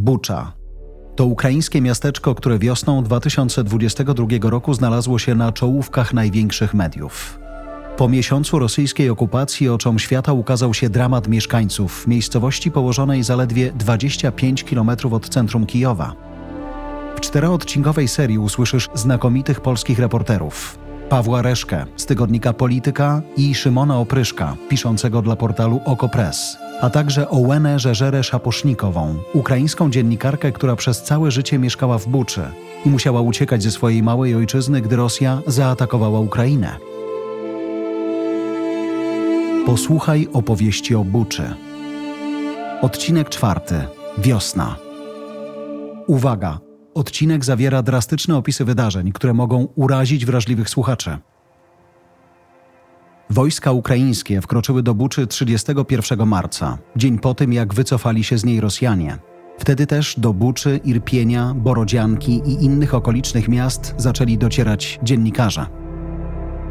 Bucza. To ukraińskie miasteczko, które wiosną 2022 roku znalazło się na czołówkach największych mediów. Po miesiącu rosyjskiej okupacji oczom świata ukazał się dramat mieszkańców miejscowości położonej zaledwie 25 km od centrum Kijowa. W czteroodcinkowej serii usłyszysz znakomitych polskich reporterów. Pawła Reszkę z tygodnika Polityka i Szymona Opryszka, piszącego dla portalu Okopres, a także Ołenę Żeżerę Szaposznikową, ukraińską dziennikarkę, która przez całe życie mieszkała w Buczy i musiała uciekać ze swojej małej ojczyzny, gdy Rosja zaatakowała Ukrainę. Posłuchaj opowieści o Buczy. Odcinek czwarty. Wiosna. Uwaga! Odcinek zawiera drastyczne opisy wydarzeń, które mogą urazić wrażliwych słuchaczy. Wojska ukraińskie wkroczyły do Buczy 31 marca, dzień po tym, jak wycofali się z niej Rosjanie. Wtedy też do Buczy, Irpienia, Borodzianki i innych okolicznych miast zaczęli docierać dziennikarze.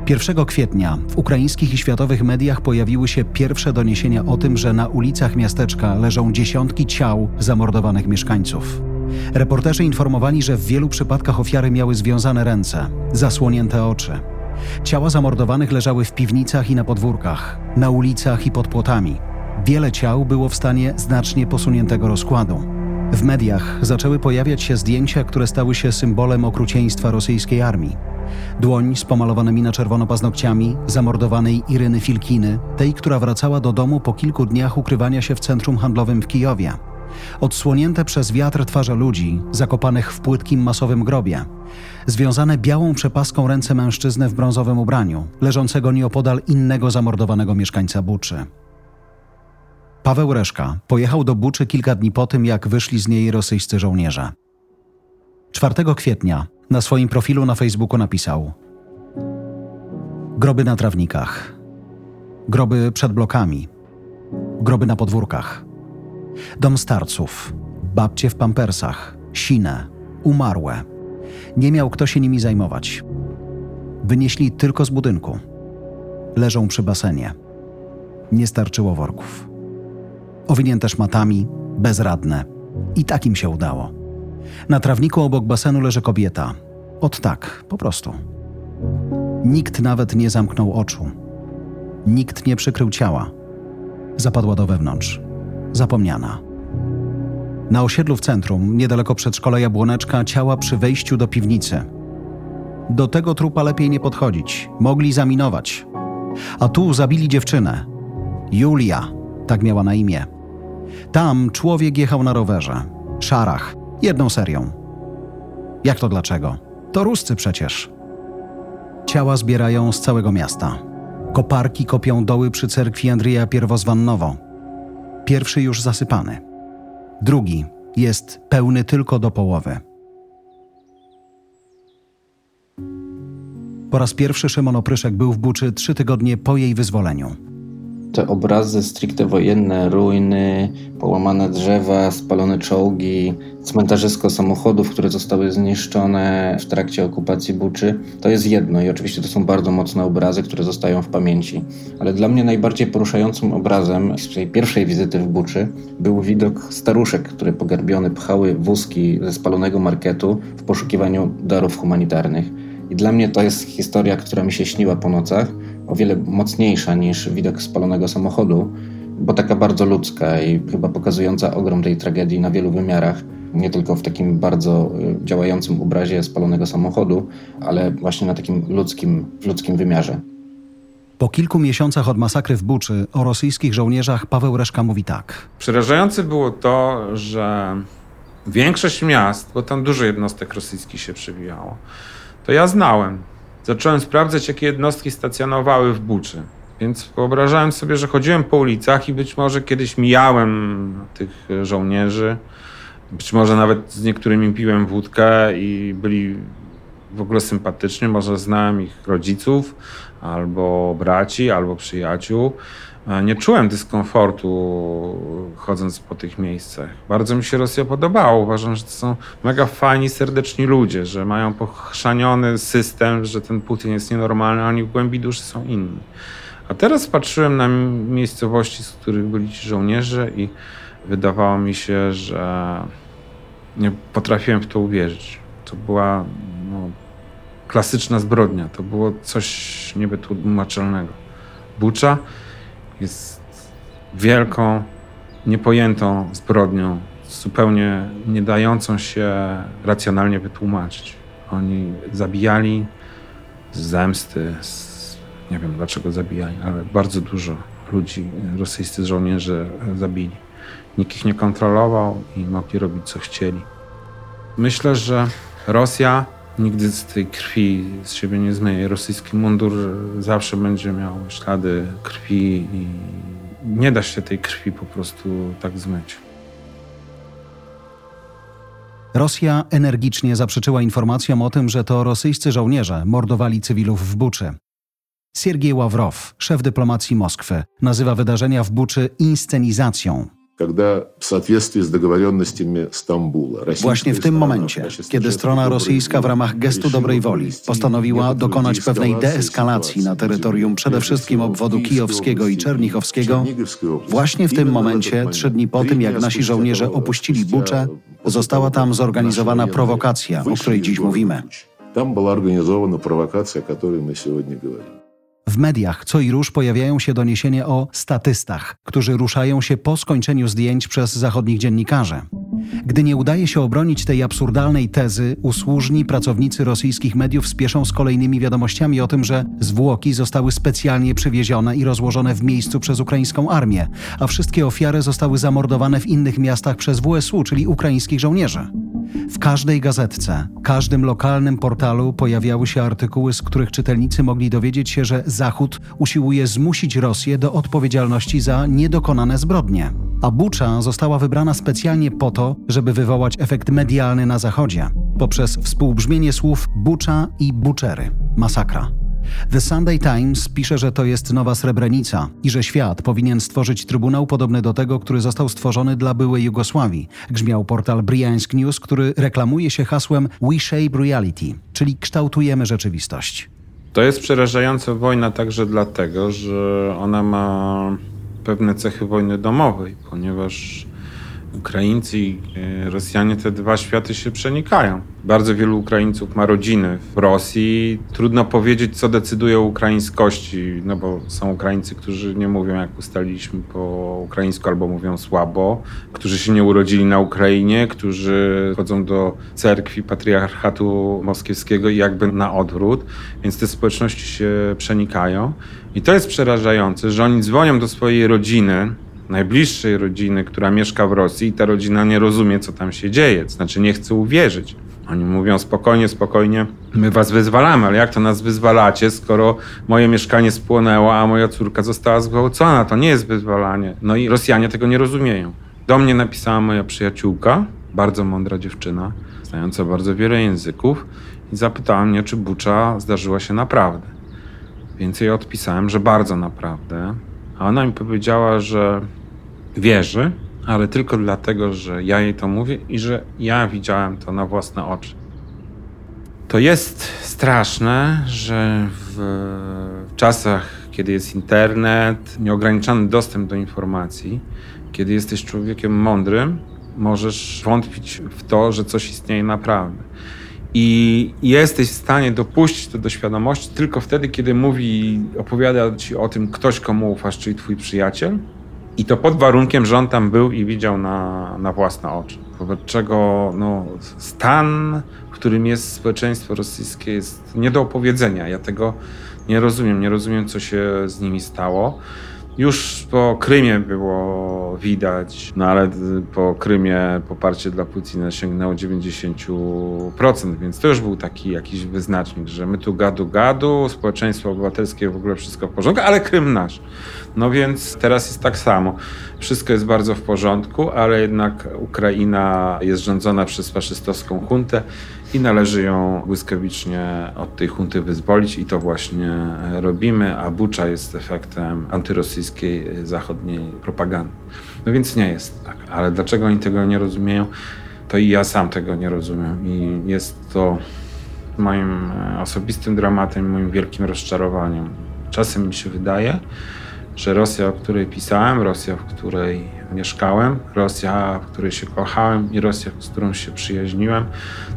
1 kwietnia w ukraińskich i światowych mediach pojawiły się pierwsze doniesienia o tym, że na ulicach miasteczka leżą dziesiątki ciał zamordowanych mieszkańców. Reporterzy informowali, że w wielu przypadkach ofiary miały związane ręce, zasłonięte oczy. Ciała zamordowanych leżały w piwnicach i na podwórkach, na ulicach i pod płotami. Wiele ciał było w stanie znacznie posuniętego rozkładu. W mediach zaczęły pojawiać się zdjęcia, które stały się symbolem okrucieństwa rosyjskiej armii. Dłoń z pomalowanymi na czerwono paznokciami zamordowanej Iryny Filkiny, tej, która wracała do domu po kilku dniach ukrywania się w centrum handlowym w Kijowie. Odsłonięte przez wiatr twarze ludzi, zakopanych w płytkim masowym grobie. Związane białą przepaską ręce mężczyzny w brązowym ubraniu, leżącego nieopodal innego zamordowanego mieszkańca Buczy. Paweł Reszka pojechał do Buczy kilka dni po tym, jak wyszli z niej rosyjscy żołnierze. 4 kwietnia na swoim profilu na Facebooku napisał: Groby na trawnikach, groby przed blokami, groby na podwórkach, dom starców, babcie w pampersach, sine, umarłe. Nie miał kto się nimi zajmować. Wynieśli tylko z budynku. Leżą przy basenie. Nie starczyło worków. Owinięte szmatami, bezradne. I tak im się udało. Na trawniku obok basenu leży kobieta. Od tak, po prostu. Nikt nawet nie zamknął oczu. Nikt nie przykrył ciała. Zapadła do wewnątrz. Zapomniana. Na osiedlu w centrum, niedaleko przedszkola Jabłoneczka, ciała przy wejściu do piwnicy. Do tego trupa lepiej nie podchodzić. Mogli zaminować. A tu zabili dziewczynę. Julia, tak miała na imię. Tam człowiek jechał na rowerze. Szarach, jedną serią. Jak to dlaczego? To Ruscy przecież. Ciała zbierają z całego miasta. Koparki kopią doły przy cerkwi Andrzeja Pierwozwannowo. Pierwszy już zasypany. Drugi jest pełny tylko do połowy. Po raz pierwszy Szymon Opryszek był w Buczy trzy tygodnie po jej wyzwoleniu te obrazy stricte wojenne, ruiny, połamane drzewa, spalone czołgi, cmentarzysko samochodów, które zostały zniszczone w trakcie okupacji Buczy, to jest jedno i oczywiście to są bardzo mocne obrazy, które zostają w pamięci. Ale dla mnie najbardziej poruszającym obrazem z tej pierwszej wizyty w Buczy był widok staruszek, które pogarbione pchały wózki ze spalonego marketu w poszukiwaniu darów humanitarnych. I dla mnie to jest historia, która mi się śniła po nocach o wiele mocniejsza niż widok spalonego samochodu, bo taka bardzo ludzka i chyba pokazująca ogrom tej tragedii na wielu wymiarach. Nie tylko w takim bardzo y, działającym obrazie spalonego samochodu, ale właśnie na takim ludzkim, w ludzkim wymiarze. Po kilku miesiącach od masakry w Buczy o rosyjskich żołnierzach Paweł Reszka mówi tak. Przerażające było to, że większość miast, bo tam dużo jednostek rosyjskich się przewijało, to ja znałem zacząłem sprawdzać, jakie jednostki stacjonowały w Buczy. Więc wyobrażałem sobie, że chodziłem po ulicach i być może kiedyś mijałem tych żołnierzy. Być może nawet z niektórymi piłem wódkę i byli w ogóle sympatyczni. Może znałem ich rodziców, albo braci, albo przyjaciół. E, nie czułem dyskomfortu chodząc po tych miejscach. Bardzo mi się Rosja podobała. Uważam, że to są mega fajni, serdeczni ludzie, że mają pochrzaniony system, że ten Putin jest nienormalny, a oni w głębi duszy są inni. A teraz patrzyłem na miejscowości, z których byli ci żołnierze i wydawało mi się, że Nie potrafiłem w to uwierzyć. To była no, klasyczna zbrodnia. To było coś niewytłumaczalnego. Bucza jest wielką, niepojętą zbrodnią, zupełnie nie dającą się racjonalnie wytłumaczyć. Oni zabijali z zemsty, z, nie wiem dlaczego zabijali, ale bardzo dużo ludzi, rosyjscy żołnierze zabili. Nikt ich nie kontrolował i mogli robić co chcieli. Myślę, że Rosja nigdy z tej krwi z siebie nie zmyje. Rosyjski mundur zawsze będzie miał ślady krwi i nie da się tej krwi po prostu tak zmyć. Rosja energicznie zaprzeczyła informacjom o tym, że to rosyjscy żołnierze mordowali cywilów w Buczy. Siergiej Ławrow, szef dyplomacji Moskwy, nazywa wydarzenia w Buczy inscenizacją, Właśnie w tym momencie, kiedy strona rosyjska w ramach gestu dobrej woli postanowiła dokonać pewnej deeskalacji na terytorium przede wszystkim obwodu kijowskiego i czernichowskiego, właśnie w tym momencie, trzy dni po tym, jak nasi żołnierze opuścili Buczę, została tam zorganizowana prowokacja, o której dziś mówimy. Tam była organizowana prowokacja, o której my dzisiaj mówimy. W mediach co i róż pojawiają się doniesienia o statystach, którzy ruszają się po skończeniu zdjęć przez zachodnich dziennikarzy. Gdy nie udaje się obronić tej absurdalnej tezy, usłużni pracownicy rosyjskich mediów spieszą z kolejnymi wiadomościami o tym, że zwłoki zostały specjalnie przywiezione i rozłożone w miejscu przez ukraińską armię, a wszystkie ofiary zostały zamordowane w innych miastach przez WSU, czyli ukraińskich żołnierzy. W każdej gazetce, każdym lokalnym portalu pojawiały się artykuły, z których czytelnicy mogli dowiedzieć się, że Zachód usiłuje zmusić Rosję do odpowiedzialności za niedokonane zbrodnie. A Bucza została wybrana specjalnie po to, żeby wywołać efekt medialny na Zachodzie, poprzez współbrzmienie słów Bucza i Buczery masakra. The Sunday Times pisze, że to jest nowa Srebrenica i że świat powinien stworzyć trybunał podobny do tego, który został stworzony dla byłej Jugosławii. Grzmiał portal Briansk News, który reklamuje się hasłem We Shape Reality, czyli kształtujemy rzeczywistość. To jest przerażająca wojna także dlatego, że ona ma pewne cechy wojny domowej, ponieważ Ukraińcy i e, Rosjanie, te dwa światy się przenikają. Bardzo wielu Ukraińców ma rodziny w Rosji. Trudno powiedzieć, co decyduje o ukraińskości, no bo są Ukraińcy, którzy nie mówią, jak ustaliliśmy po ukraińsku, albo mówią słabo, którzy się nie urodzili na Ukrainie, którzy chodzą do cerkwi patriarchatu moskiewskiego i jakby na odwrót, więc te społeczności się przenikają. I to jest przerażające, że oni dzwonią do swojej rodziny, najbliższej rodziny, która mieszka w Rosji i ta rodzina nie rozumie, co tam się dzieje, znaczy nie chce uwierzyć. Oni mówią spokojnie, spokojnie, my was wyzwalamy, ale jak to nas wyzwalacie, skoro moje mieszkanie spłonęło, a moja córka została zgwałcona? To nie jest wyzwalanie. No i Rosjanie tego nie rozumieją. Do mnie napisała moja przyjaciółka, bardzo mądra dziewczyna, znająca bardzo wiele języków i zapytała mnie, czy Bucza zdarzyła się naprawdę. Więc jej odpisałem, że bardzo naprawdę. A ona mi powiedziała, że wierzy, ale tylko dlatego, że ja jej to mówię i że ja widziałem to na własne oczy. To jest straszne, że w czasach, kiedy jest internet, nieograniczony dostęp do informacji, kiedy jesteś człowiekiem mądrym, możesz wątpić w to, że coś istnieje naprawdę. I jesteś w stanie dopuścić to do świadomości tylko wtedy, kiedy mówi, opowiada ci o tym ktoś, komu ufasz, czyli twój przyjaciel, i to pod warunkiem, że on tam był i widział na, na własne oczy. Wobec czego no, stan, w którym jest społeczeństwo rosyjskie, jest nie do opowiedzenia. Ja tego nie rozumiem. Nie rozumiem, co się z nimi stało. Już po Krymie było widać, no ale po Krymie poparcie dla Putina sięgnęło 90%, więc to już był taki jakiś wyznacznik, że my tu gadu gadu, społeczeństwo obywatelskie w ogóle wszystko w porządku, ale Krym nasz. No więc teraz jest tak samo. Wszystko jest bardzo w porządku, ale jednak Ukraina jest rządzona przez faszystowską huntę i należy ją błyskawicznie od tej hunty wyzwolić i to właśnie robimy, a Bucza jest efektem antyrosyjskiej zachodniej propagandy. No więc nie jest tak. Ale dlaczego oni tego nie rozumieją? To i ja sam tego nie rozumiem i jest to moim osobistym dramatem, moim wielkim rozczarowaniem. Czasem mi się wydaje, że Rosja, o której pisałem, Rosja, w której mieszkałem, Rosja, w której się kochałem i Rosja, z którą się przyjaźniłem,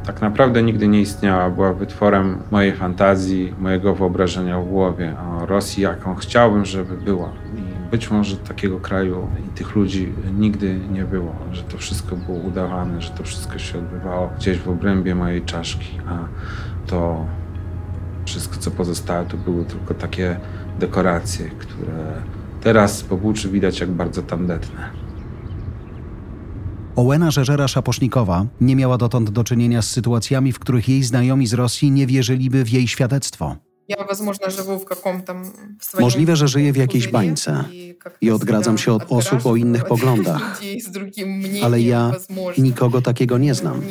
tak naprawdę nigdy nie istniała. Była wytworem mojej fantazji, mojego wyobrażenia w głowie o Rosji, jaką chciałbym, żeby była. I być może takiego kraju i tych ludzi nigdy nie było, że to wszystko było udawane, że to wszystko się odbywało gdzieś w obrębie mojej czaszki, a to wszystko, co pozostało, to były tylko takie dekoracje, które teraz po Buczy widać jak bardzo tandetne. Ołena Żerzera Szapocznikowa nie miała dotąd do czynienia z sytuacjami, w których jej znajomi z Rosji nie wierzyliby w jej świadectwo. Możliwe, że żyję w jakiejś bańce i odgradzam się od osób o innych poglądach, ale ja nikogo takiego nie znam.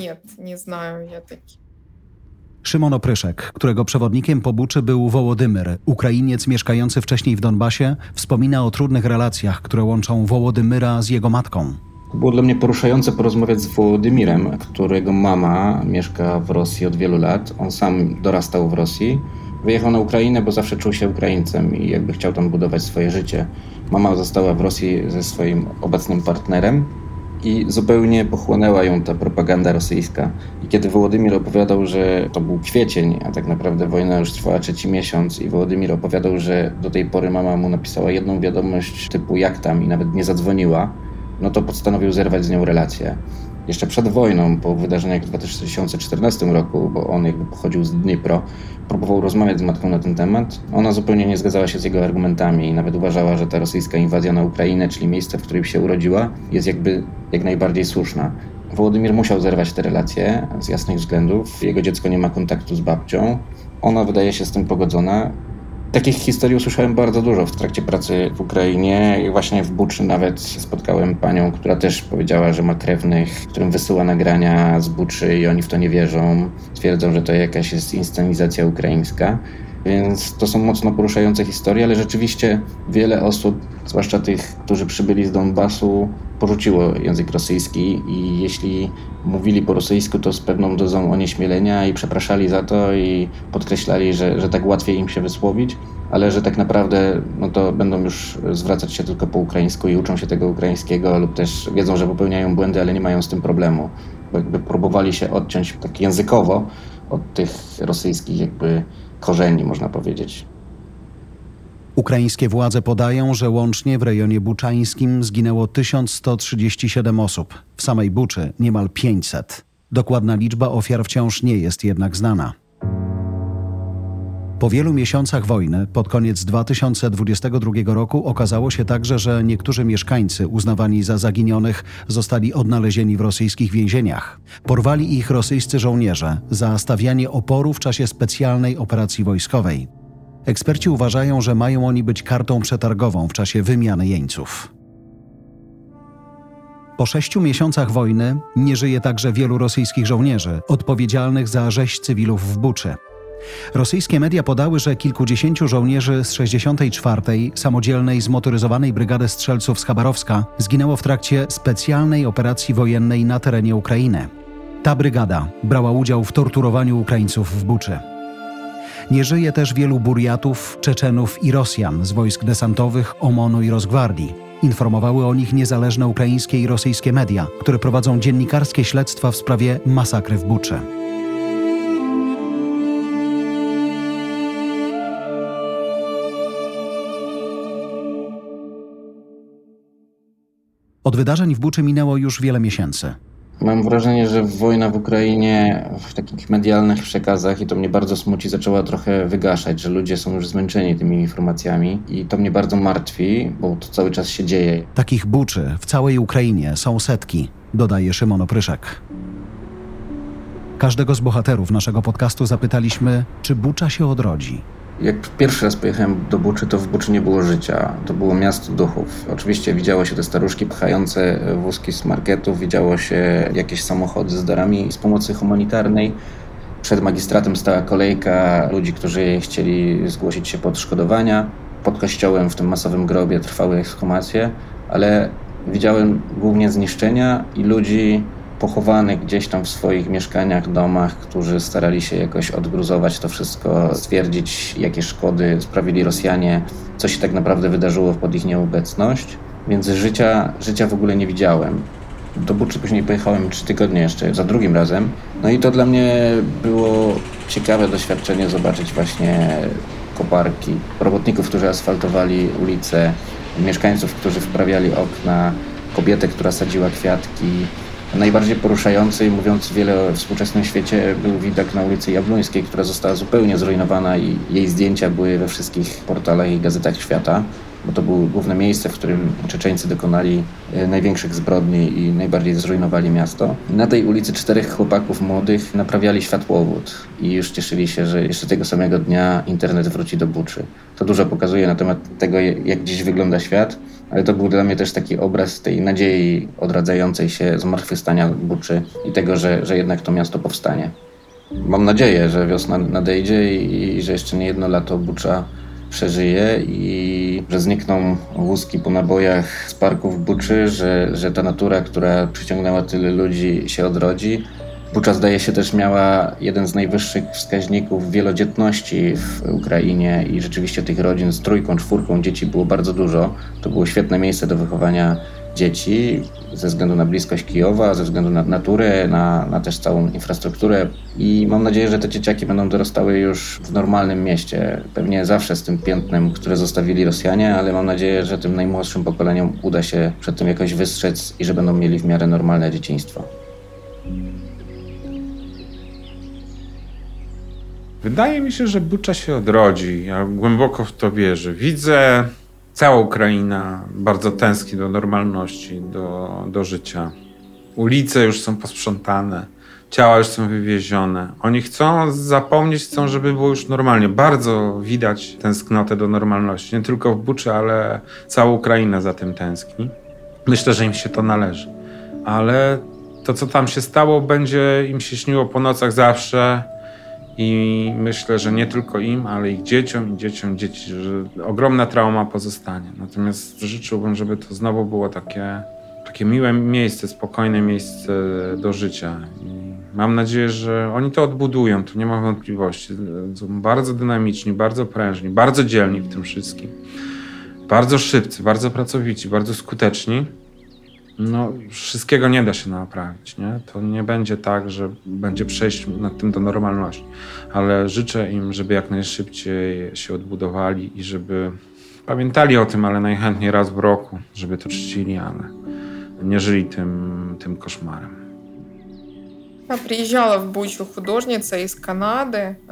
Szymon Opryszek, którego przewodnikiem po Buczy był Wołodymyr, Ukrainiec mieszkający wcześniej w Donbasie, wspomina o trudnych relacjach, które łączą Wołodymyra z jego matką. Było dla mnie poruszające porozmawiać z Wołodymirem, którego mama mieszka w Rosji od wielu lat. On sam dorastał w Rosji. Wyjechał na Ukrainę, bo zawsze czuł się Ukraińcem i jakby chciał tam budować swoje życie. Mama została w Rosji ze swoim obecnym partnerem i zupełnie pochłonęła ją ta propaganda rosyjska. I kiedy Wołodymir opowiadał, że to był kwiecień, a tak naprawdę wojna już trwała trzeci miesiąc i Wołodymir opowiadał, że do tej pory mama mu napisała jedną wiadomość typu jak tam i nawet nie zadzwoniła, no to postanowił zerwać z nią relację. Jeszcze przed wojną, po wydarzeniach w 2014 roku, bo on jakby pochodził z Dnipro, próbował rozmawiać z matką na ten temat. Ona zupełnie nie zgadzała się z jego argumentami i nawet uważała, że ta rosyjska inwazja na Ukrainę, czyli miejsce, w którym się urodziła, jest jakby jak najbardziej słuszna. Wołodymir musiał zerwać te relacje z jasnych względów. Jego dziecko nie ma kontaktu z babcią. Ona wydaje się z tym pogodzona. Takich historii usłyszałem bardzo dużo w trakcie pracy w Ukrainie właśnie w Buczy nawet spotkałem panią, która też powiedziała, że ma krewnych, którym wysyła nagrania z Buczy i oni w to nie wierzą. Twierdzą, że to jakaś jest inscenizacja ukraińska. Więc to są mocno poruszające historie, ale rzeczywiście wiele osób, zwłaszcza tych, którzy przybyli z Donbasu, porzuciło język rosyjski i jeśli mówili po rosyjsku, to z pewną dozą onieśmielenia i przepraszali za to i podkreślali, że, że tak łatwiej im się wysłowić, ale że tak naprawdę no to będą już zwracać się tylko po ukraińsku i uczą się tego ukraińskiego lub też wiedzą, że popełniają błędy, ale nie mają z tym problemu. Bo jakby próbowali się odciąć tak językowo od tych rosyjskich jakby korzeni, można powiedzieć. Ukraińskie władze podają, że łącznie w rejonie buczańskim zginęło 1137 osób, w samej Buczy niemal 500. Dokładna liczba ofiar wciąż nie jest jednak znana. Po wielu miesiącach wojny, pod koniec 2022 roku, okazało się także, że niektórzy mieszkańcy uznawani za zaginionych zostali odnalezieni w rosyjskich więzieniach. Porwali ich rosyjscy żołnierze za stawianie oporu w czasie specjalnej operacji wojskowej. Eksperci uważają, że mają oni być kartą przetargową w czasie wymiany jeńców. Po sześciu miesiącach wojny nie żyje także wielu rosyjskich żołnierzy odpowiedzialnych za rzeź cywilów w Buczy. Rosyjskie media podały, że kilkudziesięciu żołnierzy z 64. samodzielnej zmotoryzowanej brygady strzelców z Chabarowska zginęło w trakcie specjalnej operacji wojennej na terenie Ukrainy. Ta brygada brała udział w torturowaniu Ukraińców w Buczy. Nie żyje też wielu Burjatów, Czeczenów i Rosjan z wojsk desantowych OMON-u i Rosgwardii. Informowały o nich niezależne ukraińskie i rosyjskie media, które prowadzą dziennikarskie śledztwa w sprawie masakry w Buczy. Od wydarzeń w Buczy minęło już wiele miesięcy. Mam wrażenie, że wojna w Ukrainie w takich medialnych przekazach, i to mnie bardzo smuci, zaczęła trochę wygaszać, że ludzie są już zmęczeni tymi informacjami i to mnie bardzo martwi, bo to cały czas się dzieje. Takich buczy w całej Ukrainie są setki, dodaje Szymon Opryszek. Każdego z bohaterów naszego podcastu zapytaliśmy, czy Bucza się odrodzi. Jak pierwszy raz pojechałem do Buczy, to w Buczy nie było życia. To było miasto duchów. Oczywiście widziało się te staruszki pchające wózki z marketów, widziało się jakieś samochody z darami z pomocy humanitarnej. Przed magistratem stała kolejka ludzi, którzy chcieli zgłosić się po odszkodowania. Pod kościołem w tym masowym grobie trwały ekshumacje, ale widziałem głównie zniszczenia i ludzi pochowanych gdzieś tam w swoich mieszkaniach, domach, którzy starali się jakoś odgruzować to wszystko, stwierdzić, jakie szkody sprawili Rosjanie, co się tak naprawdę wydarzyło pod ich nieobecność. więc życia, życia w ogóle nie widziałem. Do Buczy później pojechałem trzy tygodnie jeszcze, za drugim razem. No i to dla mnie było ciekawe doświadczenie zobaczyć właśnie koparki, robotników, którzy asfaltowali ulice, mieszkańców, którzy wprawiali okna, kobietę, która sadziła kwiatki. Najbardziej poruszający i mówiąc wiele o współczesnym świecie był widok na ulicy Jabłońskiej, która została zupełnie zrujnowana i jej zdjęcia były we wszystkich portalach i gazetach świata bo to było główne miejsce, w którym Czeczeńcy dokonali e, największych zbrodni i najbardziej zrujnowali miasto. Na tej ulicy czterech chłopaków młodych naprawiali światłowód i już cieszyli się, że jeszcze tego samego dnia internet wróci do Buczy. To dużo pokazuje na temat tego, jak dziś wygląda świat, ale to był dla mnie też taki obraz tej nadziei odradzającej się zmartwychwstania Buczy i tego, że, że jednak to miasto powstanie. Mam nadzieję, że wiosna nadejdzie i, i że jeszcze nie jedno lato Bucza przeżyje i że znikną wózki po nabojach z parków Buczy, że, że ta natura, która przyciągnęła tyle ludzi się odrodzi. Bucza zdaje się też miała jeden z najwyższych wskaźników wielodzietności w Ukrainie i rzeczywiście tych rodzin z trójką, czwórką dzieci było bardzo dużo. To było świetne miejsce do wychowania dzieci ze względu na bliskość Kijowa, ze względu na naturę, na, na też całą infrastrukturę i mam nadzieję, że te dzieciaki będą dorastały już w normalnym mieście. Pewnie zawsze z tym piętnem, które zostawili Rosjanie, ale mam nadzieję, że tym najmłodszym pokoleniom uda się przed tym jakoś wystrzec i że będą mieli w miarę normalne dzieciństwo. Wydaje mi się, że Bucza się odrodzi. Ja głęboko w to wierzę. Widzę Cała Ukraina bardzo tęskni do normalności, do, do życia. Ulice już są posprzątane, ciała już są wywiezione. Oni chcą zapomnieć, chcą, żeby było już normalnie. Bardzo widać tęsknotę do normalności. Nie tylko w Buczy, ale cała Ukraina za tym tęskni. Myślę, że im się to należy. Ale to, co tam się stało, będzie im się śniło po nocach zawsze i myślę, że nie tylko im, ale ich dzieciom i dzieciom dzieci, że ogromna trauma pozostanie. Natomiast życzyłbym, żeby to znowu było takie, takie miłe miejsce, spokojne miejsce do życia. I mam nadzieję, że oni to odbudują, tu nie ma wątpliwości. Są bardzo dynamiczni, bardzo prężni, bardzo dzielni w tym wszystkim. Bardzo szybcy, bardzo pracowici, bardzo skuteczni. No, wszystkiego nie da się naprawić, nie? To nie będzie tak, że będzie przejść nad tym do normalności, ale życzę im, żeby jak najszybciej się odbudowali i żeby pamiętali o tym, ale najchętniej raz w roku, żeby to czcili, ale nie żyli tym, tym koszmarem.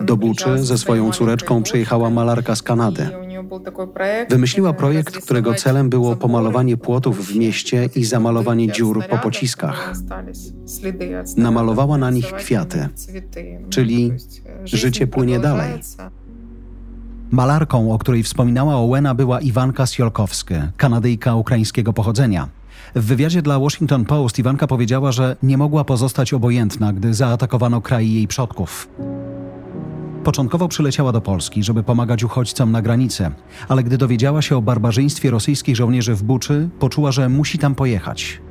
Do Buczy ze swoją córeczką przyjechała malarka z Kanady. Wymyśliła projekt, którego celem było pomalowanie płotów w mieście i zamalowanie dziur po pociskach. Namalowała na nich kwiaty, czyli życie płynie dalej. Malarką, o której wspominała Owena, była Iwanka Sjolkowska, kanadyjka ukraińskiego pochodzenia. W wywiadzie dla Washington Post Iwanka powiedziała, że nie mogła pozostać obojętna, gdy zaatakowano kraj jej przodków. Początkowo przyleciała do Polski, żeby pomagać uchodźcom na granicy, ale gdy dowiedziała się o barbarzyństwie rosyjskich żołnierzy w Buczy, poczuła, że musi tam pojechać.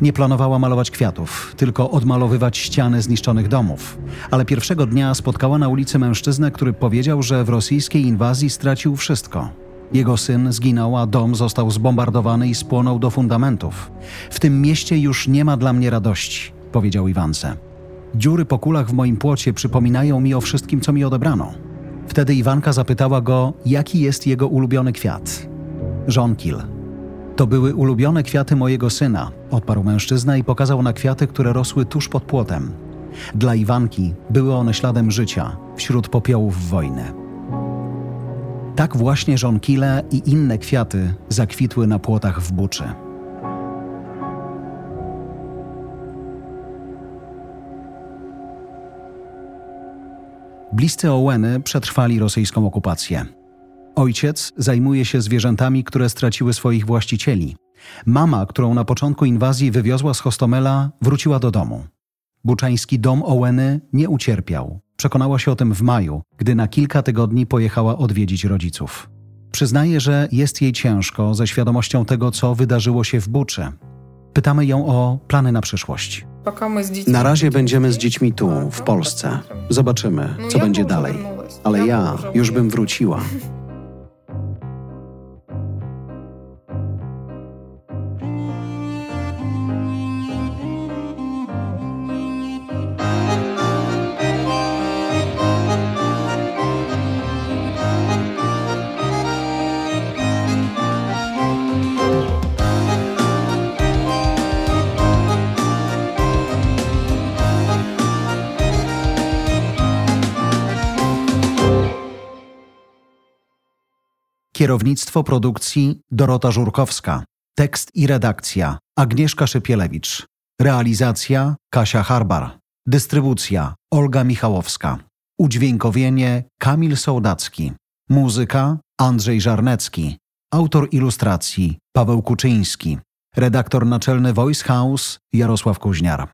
Nie planowała malować kwiatów, tylko odmalowywać ściany zniszczonych domów. Ale pierwszego dnia spotkała na ulicy mężczyznę, który powiedział, że w rosyjskiej inwazji stracił wszystko. Jego syn zginął, a dom został zbombardowany i spłonął do fundamentów. W tym mieście już nie ma dla mnie radości, powiedział Iwance. Dziury po kulach w moim płocie przypominają mi o wszystkim, co mi odebrano. Wtedy Iwanka zapytała go, jaki jest jego ulubiony kwiat. Żonkil. To były ulubione kwiaty mojego syna, odparł mężczyzna i pokazał na kwiaty, które rosły tuż pod płotem. Dla Iwanki były one śladem życia wśród popiołów wojny. Tak właśnie żonkile i inne kwiaty zakwitły na płotach w Buczy. Bliscy Oweny przetrwali rosyjską okupację. Ojciec zajmuje się zwierzętami, które straciły swoich właścicieli. Mama, którą na początku inwazji wywiozła z Hostomela, wróciła do domu. Buczański dom Oweny nie ucierpiał. Przekonała się o tym w maju, gdy na kilka tygodni pojechała odwiedzić rodziców. Przyznaje, że jest jej ciężko ze świadomością tego, co wydarzyło się w Buczy. Pytamy ją o plany na przyszłość. Na razie będziemy z dziećmi tu, w Polsce. Zobaczymy, co będzie dalej. Ale ja już bym wróciła. Kierownictwo produkcji Dorota Żurkowska. Tekst i redakcja Agnieszka Szypielewicz. Realizacja Kasia Harbar. Dystrybucja Olga Michałowska. Udźwiękowienie Kamil Sołdacki. Muzyka Andrzej Żarnecki. Autor ilustracji Paweł Kuczyński. Redaktor naczelny Voice House Jarosław Kuźniar.